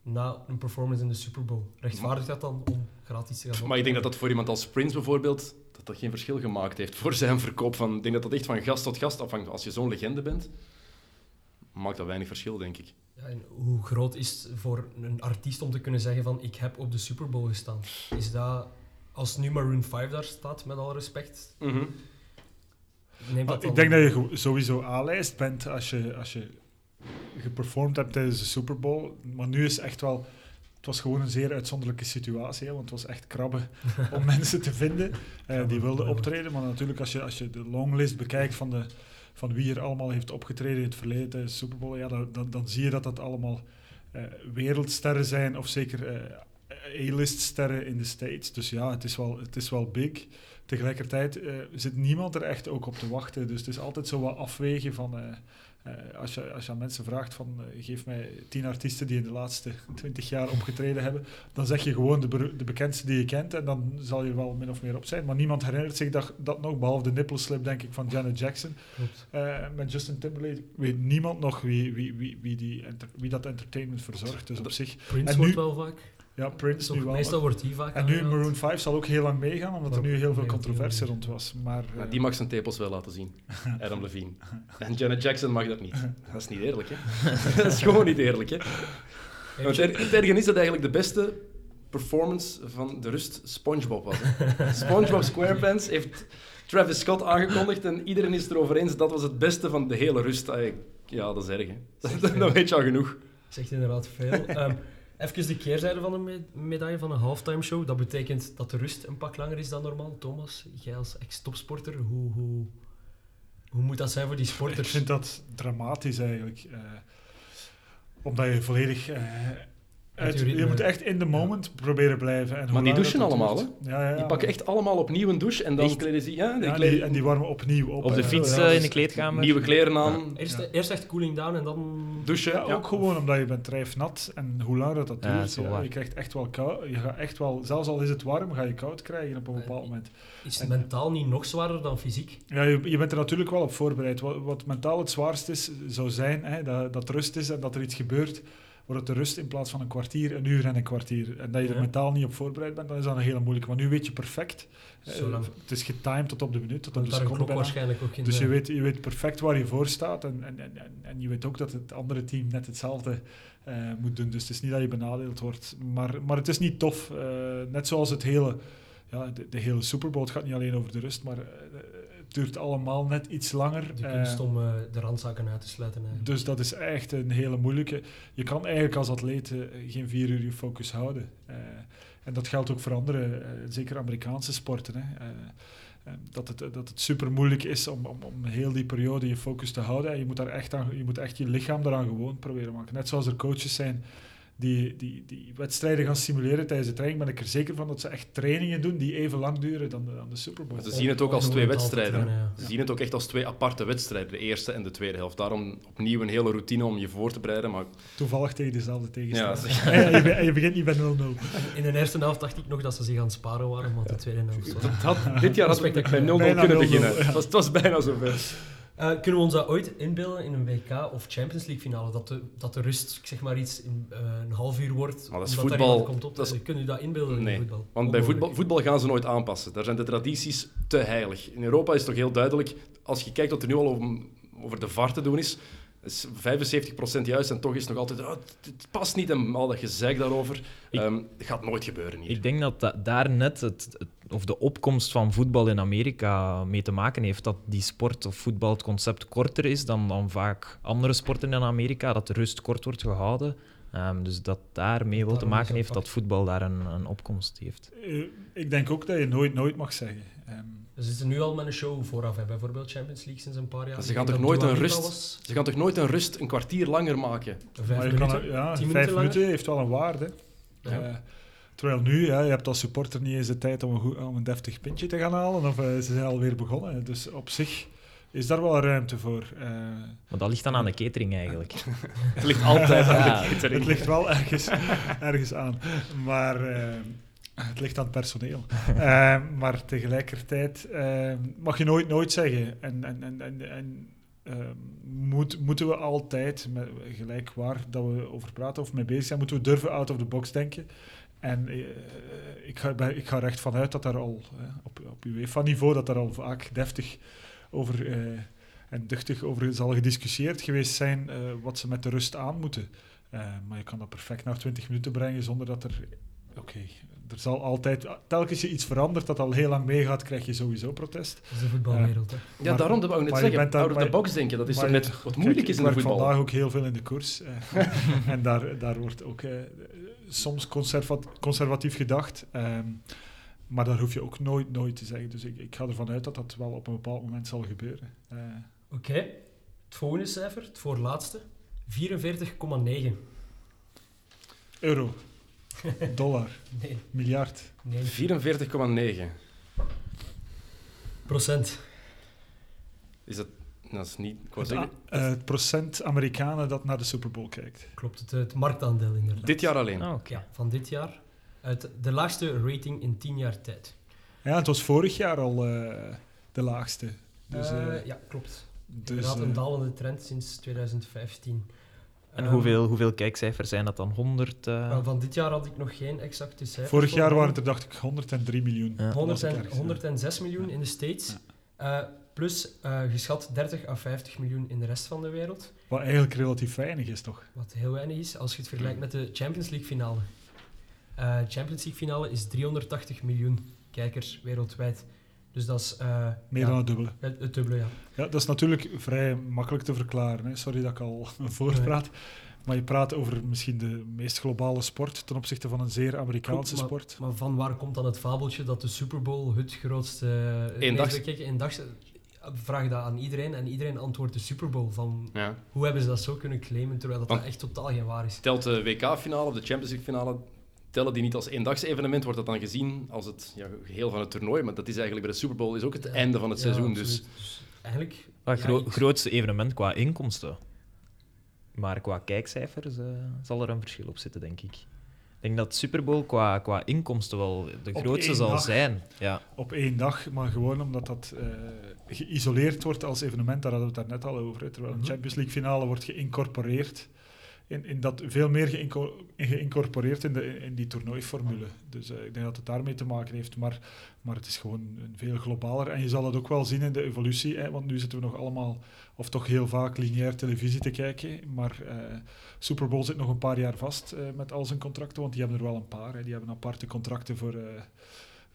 na een performance in de Super Bowl. Rechtvaardigt dat dan om gratis te gaan maar ik denk dat dat voor iemand als Prince bijvoorbeeld dat dat geen verschil gemaakt heeft voor zijn verkoop. Van, ik denk dat dat echt van gast tot gast afhangt. Als je zo'n legende bent, maakt dat weinig verschil, denk ik. Ja, en hoe groot is het voor een artiest om te kunnen zeggen van ik heb op de Super Bowl gestaan? Is dat, als nu Maroon 5 daar staat, met alle respect, Mhm. neemt dat dan... ik denk dat je sowieso A-lijst bent als je, als je geperformd hebt tijdens de Super Bowl. Maar nu is echt wel... Het was gewoon een zeer uitzonderlijke situatie, hè, want het was echt krabben om [LAUGHS] mensen te vinden eh, die wilden optreden. Maar natuurlijk, als je, als je de longlist bekijkt van, de, van wie er allemaal heeft opgetreden in het verleden Super Bowl, ja, dan, dan, zie je dat dat allemaal eh, wereldsterren zijn, of zeker eh, A-list-sterren in de States. Dus ja, het is wel, het is wel big. Tegelijkertijd eh, zit niemand er echt ook op te wachten. Dus het is altijd zo wat afwegen van... eh, als, je, als je aan mensen vraagt van eh, geef mij tien artiesten die in de laatste twintig jaar opgetreden hebben, dan zeg je gewoon de, de bekendste die je kent en dan zal je er wel min of meer op zijn. Maar niemand herinnert zich dat, dat nog, behalve de nippelslip denk ik van Janet Jackson. Eh, met Justin Timberlake weet niemand nog wie, wie, wie, wie, die wie dat entertainment verzorgt. Dus op zich, Prince En wordt wel vaak. Ja, Prince Toch, nu wel. meestal wordt die vaak En nu. Maroon 5 zal ook heel lang meegaan, omdat er nu heel veel natuurlijk. rond was. Maar, Maar eh, die mag zijn tepels wel laten zien. [LAUGHS] Adam Levine. En Janet Jackson mag dat niet. Dat is niet eerlijk, hè? [LAUGHS] dat is gewoon niet eerlijk, hè? Want er, het ergen is dat eigenlijk de beste performance van de rust SpongeBob was. Hè? SpongeBob SquarePants heeft Travis Scott aangekondigd en iedereen is erover eens dat was het beste van de hele rust. Ja, dat is erg, hè? [LAUGHS] Dan weet je al genoeg. zegt inderdaad veel. Ehm, Even de keerzijde van de me- medaille van een halftime show. Dat betekent dat de rust een pak langer is dan normaal. Thomas, jij als ex-topsporter, hoe, hoe, hoe moet dat zijn voor die Ik sporters? vind dat dramatisch eigenlijk. eh, omdat je volledig... eh, uit- je moet echt in the moment proberen blijven. En hoe Maar die douchen allemaal, duurt- Ja, ja, ja, Die pakken echt allemaal opnieuw een douche en dan Echt? kleden ze... Ja, die Ja, kleden die- en die warmen opnieuw op. Op de hè. fiets Ja, eh, in de kleedkamer. nieuwe kleren aan, Eerst, Ja. eerst echt cooling down en dan... douchen. Ja, ja. ook gewoon omdat je bent drijfnat en hoe langer dat, dat Ja, dat duurt, je krijgt echt wel koud. Je gaat echt wel, zelfs al is het warm, ga je koud krijgen op een bepaald moment. Is het mentaal niet nog zwaarder dan fysiek? Ja, je, je bent er natuurlijk wel op voorbereid. Wat, wat mentaal het zwaarst is, zou zijn hè, dat, dat er rust is en dat er iets gebeurt. Wordt het de rust in plaats van een kwartier, een uur en een kwartier. En dat je er Ja. mentaal niet op voorbereid bent, dan is dat een hele moeilijke. Want nu weet je perfect. eh, Zo lang. Het is getimed tot op de minuut, tot op de seconde waarschijnlijk ook in. Dus je weet, je weet perfect waar je voor staat en, en, en, en- en je weet ook dat het andere team net hetzelfde eh, moet doen. Dus het is niet dat je benadeeld wordt. Maar, maar het is niet tof. Eh, net zoals het hele, ja, de, de hele Super Bowl. Het gaat niet alleen over de rust, maar duurt allemaal net iets langer. De Eh, kunst om eh, de randzaken uit te sluiten. eigenlijk. dus dat is echt een hele moeilijke. Je kan eigenlijk als atleet eh, geen vier uur je focus houden. Eh, en dat geldt ook voor andere, eh, zeker Amerikaanse sporten. Hè. Eh, eh, dat, het, dat het super moeilijk is om, om, om heel die periode je focus te houden. En je moet, daar echt aan, je moet echt je lichaam daaraan gewoon proberen maken. Net zoals er coaches zijn die, die, die wedstrijden gaan simuleren tijdens de training, ben ik er zeker van dat ze echt trainingen doen die even lang duren dan de, dan de Super Bowl. Ze zien het ook als twee wedstrijden. trainen, ja. Ze zien het ook echt als twee aparte wedstrijden, de eerste en de tweede helft. Daarom opnieuw een hele routine om je voor te bereiden. Maar Toevallig tegen dezelfde tegenstander. Ja, [LAUGHS] je, begint niet bij 0-0. In de eerste helft dacht ik nog dat ze zich aan het sparen waren, want de tweede helft was... dat had, dit jaar had het bij 0-0 Spectaculair. Bijna kunnen 0-0, beginnen. ja. Het, was, het was bijna zover. Eh, kunnen we ons dat ooit inbeelden in een WK of Champions League finale? Dat de, dat de rust, ik zeg maar iets, in, eh, een half uur wordt. Maar dat is voetbal. Komt op, Dat is- Kunnen we dat inbeelden in voetbal? Want bij voetbal, voetbal gaan ze nooit aanpassen. Daar zijn de tradities te heilig. In Europa is het toch heel duidelijk, als je kijkt wat er nu al over, over de VAR te doen is, is 75% juist en toch is het nog altijd, oh, het, past niet en al dat gezeik daarover. Ik- Ehm, het gaat nooit gebeuren hier. Ik denk dat da- daar net het, het- of de opkomst van voetbal in Amerika mee te maken heeft. Dat die sport of voetbal het concept korter is dan, dan vaak andere sporten in Amerika. Dat de rust kort wordt gehouden. Ehm, dus dat daarmee wel te maken heeft dat voetbal daar een, een opkomst heeft. Eh, ik denk ook dat je nooit nooit mag zeggen. Ehm, Ze zitten nu al met een show vooraf, hè. bijvoorbeeld Champions League sinds een paar jaar. Ze gaan toch nooit een rust- Ze gaan toch nooit een rust een kwartier langer maken? Vijf maar je kan minuten, er- ja, tien vijf minuten minuten heeft wel een waarde. Ja. Eh, terwijl nu, ja, je hebt als supporter niet eens de tijd om een, goed, om een deftig pintje te gaan halen. Of eh, ze zijn alweer begonnen. Dus op zich is daar wel ruimte voor. Eh, Maar dat ligt dan aan de catering eigenlijk. [LAUGHS] Het ligt altijd aan Ja, de catering. het ligt wel ergens, ergens aan. Maar eh, het ligt aan het personeel. [LAUGHS] Maar tegelijkertijd mag je nooit nooit zeggen. En, en, en, en, en moet, moeten we altijd, met, gelijk waar dat we over praten of mee bezig zijn, moeten we durven out of the box denken. En eh, ik, ga, bij- ik ga er echt vanuit dat daar al op, op UEFA-niveau, dat daar al vaak deftig over eh, en duchtig over zal gediscussieerd geweest zijn eh, wat ze met de rust aan moeten. Eh, maar je kan dat perfect naar 20 minuten brengen zonder dat er. Oké, er zal altijd. Telkens je iets verandert dat al heel lang meegaat, krijg je sowieso protest. Dat is de voetbalwereld. Hè. Ja, Maar- daarom dat wou ik net maar je zeggen. Out of the box denken, dat is toch je- net wat Kijk, moeilijk is in ik de werk voetbal. vandaag ook heel veel in de koers. [LAUGHS] en daar, daar wordt ook eh, soms conserva- conservatief gedacht. ehm, maar daar hoef je ook nooit, nooit te zeggen. Dus ik, ik ga ervan uit dat dat wel op een bepaald moment zal gebeuren. Eh, Oké, het volgende cijfer, het voorlaatste. 44,9. euro, [LAUGHS] dollar, Nee, miljard. nee. 44,9. Procent. Is dat... Dat is niet... Ik Het, zeggen, eh, het procent Amerikanen dat naar de Super Bowl kijkt. Klopt, het, het marktaandeel inderdaad. dit jaar alleen. Oké. Ja, van dit jaar. Uit de laagste rating in 10 jaar tijd. Ja, het was vorig jaar al eh, de laagste. Dus, Eh, eh, ja, klopt. dus, Inderdaad, een dalende trend sinds 2015. En Ehm, hoeveel, hoeveel kijkcijfers zijn dat dan? 100? eh? wel, van dit jaar had ik nog geen exacte cijfers. vorig jaar waren het er, dacht ik, 103 miljoen. Ja. 100 las ik en, ergens, ja. 106 miljoen in de States. Eh, plus eh, geschat 30 à 50 miljoen in de rest van de wereld. Wat eigenlijk relatief weinig is, toch? Wat heel weinig is als je het vergelijkt met de Champions League finale. Eh Champions League finale is 380 miljoen kijkers wereldwijd. Dus dat is eh, Meer ja, dan het dubbele. het, het dubbele, ja. Ja, dat is natuurlijk vrij makkelijk te verklaren. Hè. Sorry dat ik al [LAUGHS] voorpraat. Maar je praat over misschien de meest globale sport ten opzichte van een zeer Amerikaanse sport. Maar van waar komt dan het fabeltje dat de Super Bowl het grootste... Eendags- Nee, kijk, eendags- Vraag dat aan iedereen en iedereen antwoordt de Super Bowl. Van, Ja. hoe hebben ze dat zo kunnen claimen, terwijl dat, Want- dat echt totaal geen waar is? Telt de WK-finale of de Champions League-finale, tellen die niet als eendagsevenement, wordt dat dan gezien als het ja, geheel van het toernooi. Maar dat is eigenlijk bij de Super Bowl is ook het einde van het Ja, seizoen. Dus Dus eigenlijk... Het ja, gro- ik- grootste evenement qua inkomsten. Maar qua kijkcijfers eh, zal er een verschil op zitten, denk ik. Ik denk dat Super Bowl qua, qua inkomsten wel de Op grootste zal dag. zijn. Ja. Op één dag, maar gewoon omdat dat eh, geïsoleerd wordt als evenement, daar hadden we het net al over. Terwijl een Mhm. Champions League finale wordt geïncorporeerd. In, in dat veel meer geïnco- geïncorporeerd in, de, in die toernooiformule. Dus eh, ik denk dat het daarmee te maken heeft. Maar, maar het is gewoon een veel globaler. En je zal het ook wel zien in de evolutie. Hè, want nu zitten we nog allemaal, of toch heel vaak, lineair televisie te kijken. Maar eh Super Bowl zit nog een paar jaar vast eh, met al zijn contracten. Want die hebben er wel een paar. Hè. Die hebben aparte contracten voor...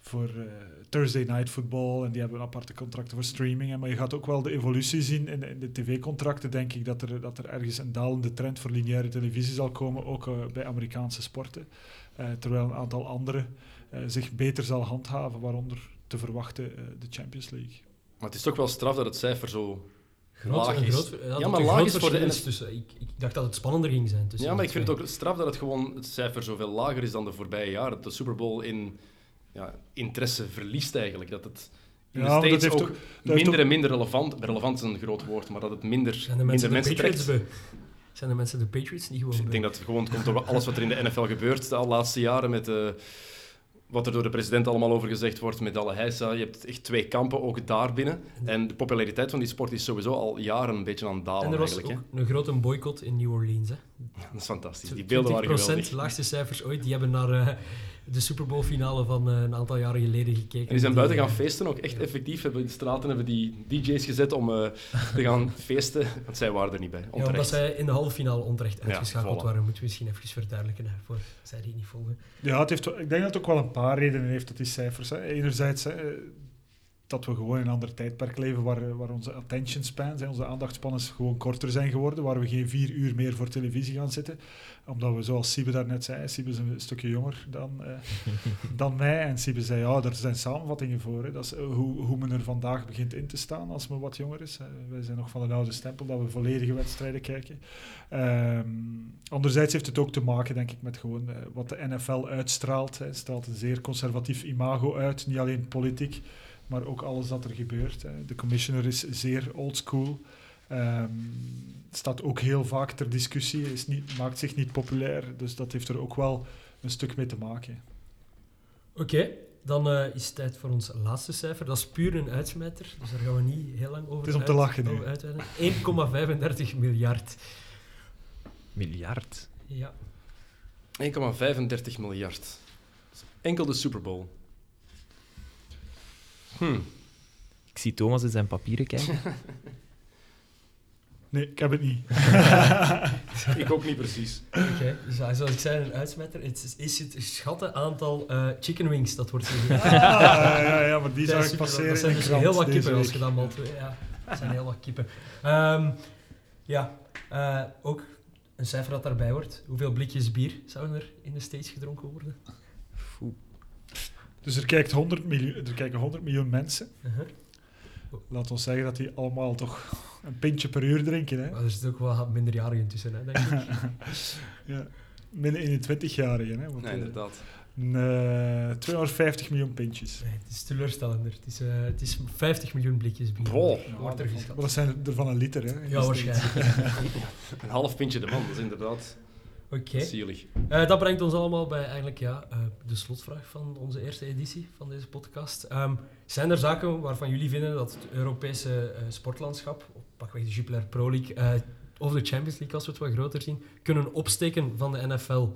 voor eh, Thursday Night Football en die hebben aparte contracten voor streaming. Hè. Maar je gaat ook wel de evolutie zien in, in de tv-contracten, denk ik, dat er, dat er ergens een dalende trend voor lineaire televisie zal komen, ook eh, bij Amerikaanse sporten. Eh, terwijl een aantal andere eh, zich beter zal handhaven, waaronder te verwachten de Champions League. maar het is toch wel straf dat het cijfer zo Groot, laag is. groot, Ja, maar laag is voor de NF tussen. Ik, ik dacht dat het spannender ging zijn. Tussen Ja, maar ik vind het ook straf dat het gewoon het cijfer zoveel lager is dan de voorbije jaren. Dat de Super Bowl in ja, interesse verliest eigenlijk. Dat het in Ja, de States ook minder ook- en minder relevant... Relevant is een groot woord, maar dat het minder, Zijn de minder mensen de mensen trekt. Zijn de mensen de Patriots niet gewoon Ik beu? denk dat het gewoon komt door alles wat er in de NFL gebeurt de al laatste jaren. Met eh, wat er door de president allemaal over gezegd wordt met alle heisa. Je hebt echt twee kampen, ook daar binnen. En de populariteit van die sport is sowieso al jaren een beetje aan het dalen En er was eigenlijk. ook een grote boycott in New Orleans. Hè. Hè. Dat is fantastisch. Die beelden waren 20% geweldig. laagste cijfers ooit. Die hebben naar eh, de Super Bowl finale van eh, een aantal jaren geleden gekeken. En die zijn buiten gaan eh, feesten ook. Echt effectief. Hebben in de straten hebben die DJ's gezet om eh, te gaan [LAUGHS] feesten. Want zij waren er niet bij. Ja, omdat zij in de halve finale onterecht Ja, uitgeschakeld voilà. waren. Moeten we misschien even verduidelijken hè, voor zij die niet volgen. Ja, het heeft, ik denk dat het ook wel een paar redenen heeft, dat die cijfers. Hè. Enerzijds hè, dat we gewoon in een ander tijdperk leven waar, waar onze attention spans, onze aandachtspannen gewoon korter zijn geworden, waar we geen vier uur meer voor televisie gaan zitten. Omdat we, zoals Siebe daarnet zei, Siebe is een stukje jonger dan, eh, [LAUGHS] dan mij. En Siebe zei, ja, er zijn samenvattingen voor. Hè. Dat is eh, hoe, hoe men er vandaag begint in te staan als men wat jonger is. Wij zijn nog van de oude stempel dat we volledige wedstrijden kijken. Ehm, anderzijds heeft het ook te maken, denk ik, met gewoon eh, wat de NFL uitstraalt. Hè. Het straalt een zeer conservatief imago uit, niet alleen politiek, maar ook alles dat er gebeurt. Hè. De commissioner is zeer oldschool. Ehm staat ook heel vaak ter discussie, is niet, maakt zich niet populair. Dus dat heeft er ook wel een stuk mee te maken. Oké, dan eh, is het tijd voor ons laatste cijfer. Dat is puur een uitsmijter, dus daar gaan we niet heel lang over Het is om te lachen nu. over uitweiden. 1,35 miljard. Miljard. Ja. 1,35 miljard. Enkel de Super Bowl. Hm. Ik zie Thomas in zijn papieren kijken. [LAUGHS] Nee, ik heb het niet. [LAUGHS] Ik ook niet precies. Oké, dus ja, zoals ik zei, een uitsmijter. Het is, is het schatte aantal eh, chicken wings dat wordt gezegd. [LAUGHS] Ah, ja, ja, maar die is ik super, passeren Dat zijn dus heel wat kippen als je dat malt. Ja, dat zijn heel wat kippen. Ehm, ja, eh, ook een cijfer dat daarbij wordt. Hoeveel blikjes bier zouden er in de States gedronken worden? Dus er, kijkt 100 miljoen, er kijken 100 miljoen mensen. Uh-huh. Laat ons zeggen dat die allemaal toch een pintje per uur drinken. Hè? Maar er zitten ook wel wat minderjarigen tussen, hè, denk ik. [LAUGHS] Ja. Min 21-jarigen. Hè? Want, Nee, eh, inderdaad. een, eh, 250 miljoen pintjes. Nee, het is teleurstellender. Het is, eh, het is 50 miljoen blikjes bier. Wow. Wordt er maar geschat. dat zijn er van een liter. Hè, Ja, waarschijnlijk. [LAUGHS] Een half pintje de man, dat is inderdaad Oké. zielig. Eh, dat brengt ons allemaal bij eigenlijk ja, eh, de slotvraag van onze eerste editie van deze podcast. Ehm, zijn er zaken waarvan jullie vinden dat het Europese eh, sportlandschap, pakweg de Jupiler Pro League, eh, of de Champions League als we het wat groter zien, kunnen opsteken van de NFL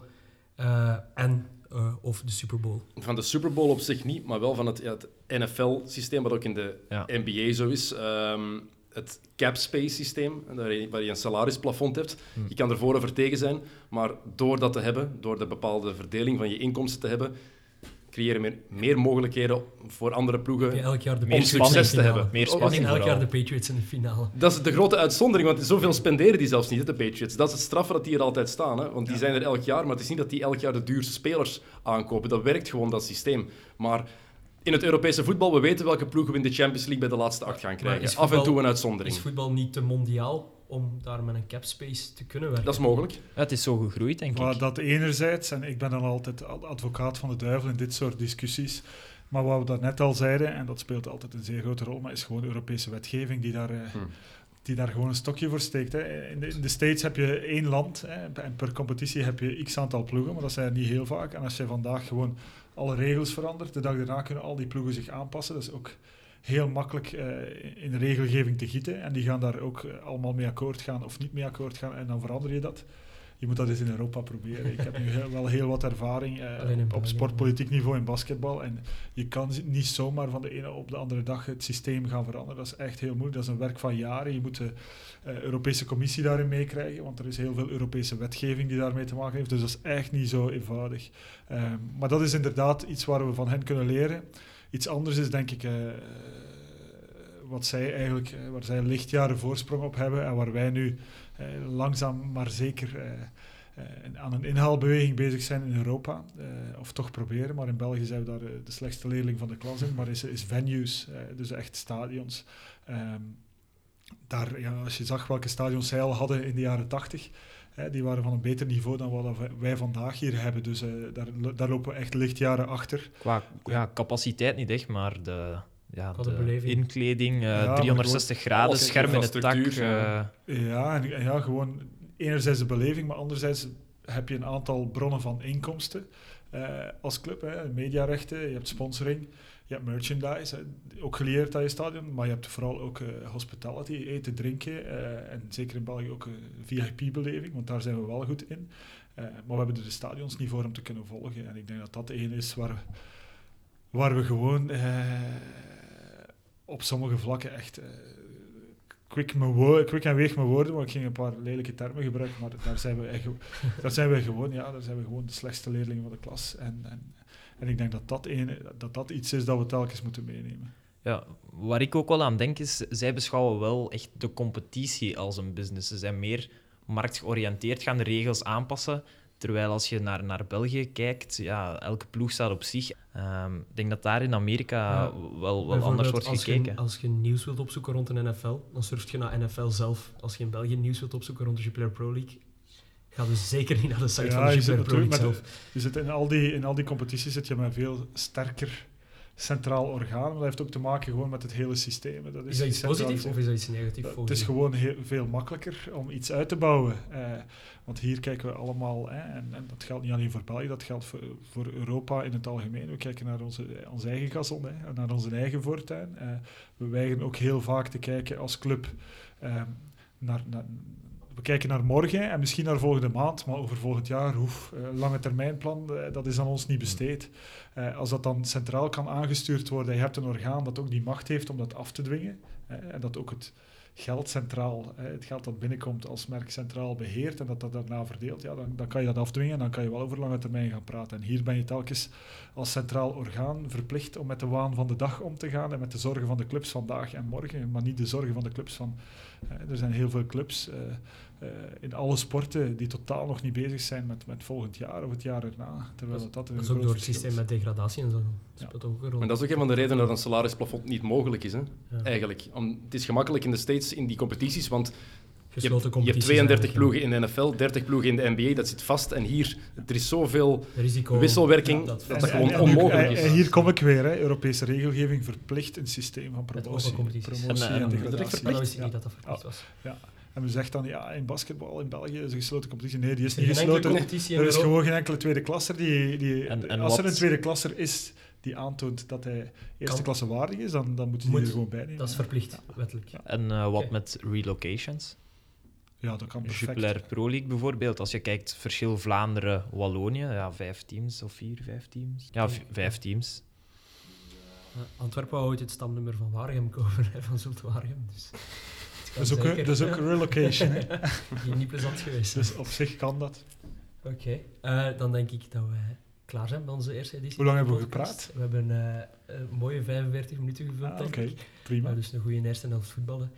eh, en eh, of de Super Bowl? Van de Super Bowl op zich niet, maar wel van het, ja, het NFL-systeem, wat ook in de Ja. NBA zo is. Ehm, het cap space systeem, waar je, waar je een salarisplafond hebt. Hmm. Je kan er voor of er tegen zijn, maar door dat te hebben, door de bepaalde verdeling van je inkomsten te hebben, creëren meer, meer mogelijkheden voor andere ploegen. Elk jaar de Om Patriots succes in de te finale. hebben. Meer Oh, spanning En elk vooral. jaar de Patriots in de finale. Dat is de grote uitzondering, want zoveel spenderen die zelfs niet, hè, de Patriots. Dat is het straffe dat die er altijd staan. Hè? Want die zijn er elk jaar, maar het is niet dat die elk jaar de duurste spelers aankopen. Dat werkt gewoon, dat systeem. Maar in het Europese voetbal, we weten welke ploegen we in de Champions League bij de laatste acht gaan krijgen. is Af en toe een uitzondering. Is voetbal niet te mondiaal om daar met een cap space te kunnen werken? Dat is mogelijk. Ja, het is zo gegroeid, denk Maar ik. dat enerzijds, en ik ben dan altijd ad- advocaat van de duivel in dit soort discussies. Maar wat we daarnet al zeiden, en dat speelt altijd een zeer grote rol, maar is gewoon Europese wetgeving die daar, eh, Hmm. Die daar gewoon een stokje voor steekt. Hè. In, de, in de States heb je één land hè, en per competitie heb je x aantal ploegen, maar dat zijn er niet heel vaak. En als je vandaag gewoon alle regels verandert, de dag daarna kunnen al die ploegen zich aanpassen. Dat is ook heel makkelijk eh, in de regelgeving te gieten. En die gaan daar ook eh, allemaal mee akkoord gaan of niet mee akkoord gaan. En dan verander je dat. Je moet dat eens in Europa proberen. Ik heb nu wel heel wat ervaring eh, op, sportpolitiek niveau in basketbal. En je kan niet zomaar van de ene op de andere dag het systeem gaan veranderen. Dat is echt heel moeilijk. Dat is een werk van jaren. Je moet de eh, Europese Commissie daarin meekrijgen, want er is heel veel Europese wetgeving die daarmee te maken heeft. Dus dat is echt niet zo eenvoudig. Ehm, maar dat is inderdaad iets waar we van hen kunnen leren. Iets anders is denk ik eh, wat zij eigenlijk, waar zij lichtjaren voorsprong op hebben en waar wij nu langzaam maar zeker eh, eh, aan een inhaalbeweging bezig zijn in Europa. Eh, of toch proberen, maar in België zijn we daar eh, de slechtste leerling van de klas in. Maar is, is venues, eh, dus echt stadions. Ehm, daar, ja, als je zag welke stadions zij al hadden in de jaren tachtig, hè, die waren van een beter niveau dan wat wij- vandaag hier hebben. Dus eh, daar, daar lopen we echt lichtjaren achter. Qua ja, capaciteit niet echt, maar de, ja, de de beleving. inkleding, eh, Ja, maar 360 graden, alles, scherm in het dak. infrastructuur, eh, ja. En, ja, gewoon enerzijds de beleving, maar anderzijds heb je een aantal bronnen van inkomsten eh, als club. Hè. Mediarechten, je hebt sponsoring, je hebt merchandise, hè, ook gelieerd aan je stadion, maar je hebt vooral ook eh, hospitality, eten, drinken eh, en zeker in België ook een VIP-beleving, want daar zijn we wel goed in. Eh, maar we hebben er de stadions niet voor om te kunnen volgen en ik denk dat dat één is waar, waar we gewoon eh, op sommige vlakken echt... eh, quick, quick en weeg mijn woorden, want ik ging een paar lelijke termen gebruiken, maar daar zijn we, echt, [LAUGHS] daar zijn we gewoon, ja, daar zijn we gewoon de slechtste leerlingen van de klas. En, en, en ik denk dat dat, ene, dat dat iets is dat we telkens moeten meenemen. Ja, waar ik ook wel aan denk is, zij beschouwen wel echt de competitie als een business. Ze zijn meer marktgeoriënteerd, gaan de regels aanpassen. Terwijl als je naar, naar België kijkt, ja, elke ploeg staat op zich. Ehm, ik denk dat daar in Amerika Ja, wel, wel anders wordt als gekeken. Je, als je nieuws wilt opzoeken rond een NFL, dan surft je naar NFL zelf. Als je in België nieuws wilt opzoeken rond de Jupiler Pro League, ga dus zeker niet naar de site Ja, van de Jupiler Pro League zelf. Je zit in, al die, in al die competities zit je met een veel sterker centraal orgaan. Maar dat heeft ook te maken gewoon met het hele systeem. Dat Is dat iets positiefs of is dat iets negatiefs? Het is gewoon heel, veel makkelijker om iets uit te bouwen. Eh, want hier kijken we allemaal, en, en dat geldt niet alleen voor België, dat geldt voor, voor Europa in het algemeen. We kijken naar onze, onze eigen gazon, hè, en naar onze eigen voortuin. Eh, we weigeren ook heel vaak te kijken als club eh, naar, naar, we kijken naar morgen en misschien naar volgende maand, maar over volgend jaar, hoef, eh, lange termijnplan, eh, dat is aan ons niet besteed. Eh, als dat dan centraal kan aangestuurd worden, je hebt een orgaan dat ook die macht heeft om dat af te dwingen, en dat ook het geld centraal, het geld dat binnenkomt als merk centraal beheert en dat dat daarna verdeelt, ja, dan, dan kan je dat afdwingen en dan kan je wel over lange termijn gaan praten. En hier ben je telkens als centraal orgaan verplicht om met de waan van de dag om te gaan en met de zorgen van de clubs vandaag en morgen, maar niet de zorgen van de clubs van... er zijn heel veel clubs eh, in alle sporten die totaal nog niet bezig zijn met, met volgend jaar of het jaar erna. Terwijl dat, dat, een Dat is ook groot door het systeem met degradatie en zo. Dat Ja. speelt ook een rol. Maar dat is ook een van de redenen dat een salarisplafond niet mogelijk is. Hè? Ja. Eigenlijk. Om, het is gemakkelijk in de States in die competities, want je hebt, je hebt competities 32 eigenlijk, ploegen in de NFL, 30 ploegen in de NBA, dat zit vast. En hier, er is zoveel ja. Risico. wisselwerking Ja, dat dat- dat En- gewoon en- en onmogelijk en- is. En hier kom ik weer, hè. Europese regelgeving verplicht een systeem van promotie, promotie En, en, degradatie. Dat Ja. niet dat dat verplicht was. En we zeggen dan, ja, in basketbal in België is een gesloten competitie. Nee, die is er niet gesloten. Er is gewoon geen enkele tweede klasser die... die En- en als er een tweede klasser is die aantoont dat hij eerste Kan- klasse waardig is, dan, dan Moet. er gewoon bij nemen. Dat is verplicht, wettelijk. Ja. En eh, wat met relocations? Ja, dat kan perfect. Jupiler Pro League bijvoorbeeld. Als je kijkt, verschil Vlaanderen-Wallonië, ja, vijf teams of vier, vijf teams. Ja, vijf teams. Ja, Antwerpen wou ooit het stamnummer van Waregem kopen, [LAUGHS] hè, van Zult Waregem. Dus Dat is ook, een- zeker. dat is ook relocation. hè. [LAUGHS] Die niet plezant geweest. Dus op zich kan dat. Oké, Eh, dan denk ik dat wij klaar zijn bij onze eerste editie. Hoe lang hebben we gepraat? We hebben eh, een mooie 45 minuten gevuld, Ah, Oké, prima. Maar dus een goede eerste helft voetballen.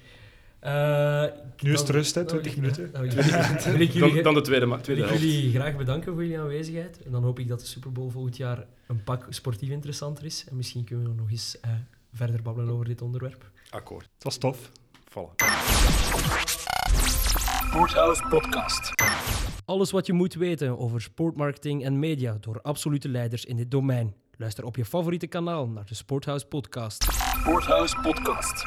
Eh, Nu is het rust, hè, dan wil 20 ik- minuten. dan wil ik jullie- wil ik jullie- Dan, dan de tweede, ma- tweede wil ik helft. jullie graag bedanken voor jullie aanwezigheid. En dan hoop ik dat de Super Bowl volgend jaar een pak sportief interessanter is. En misschien kunnen we nog eens eh, verder babbelen over dit onderwerp. Akkoord. Het was tof. Vallen. Sporthouse Podcast. Alles wat je moet weten over sportmarketing en media door absolute leiders in dit domein. Luister op je favoriete kanaal naar de Sporthouse Podcast. Sporthouse Podcast.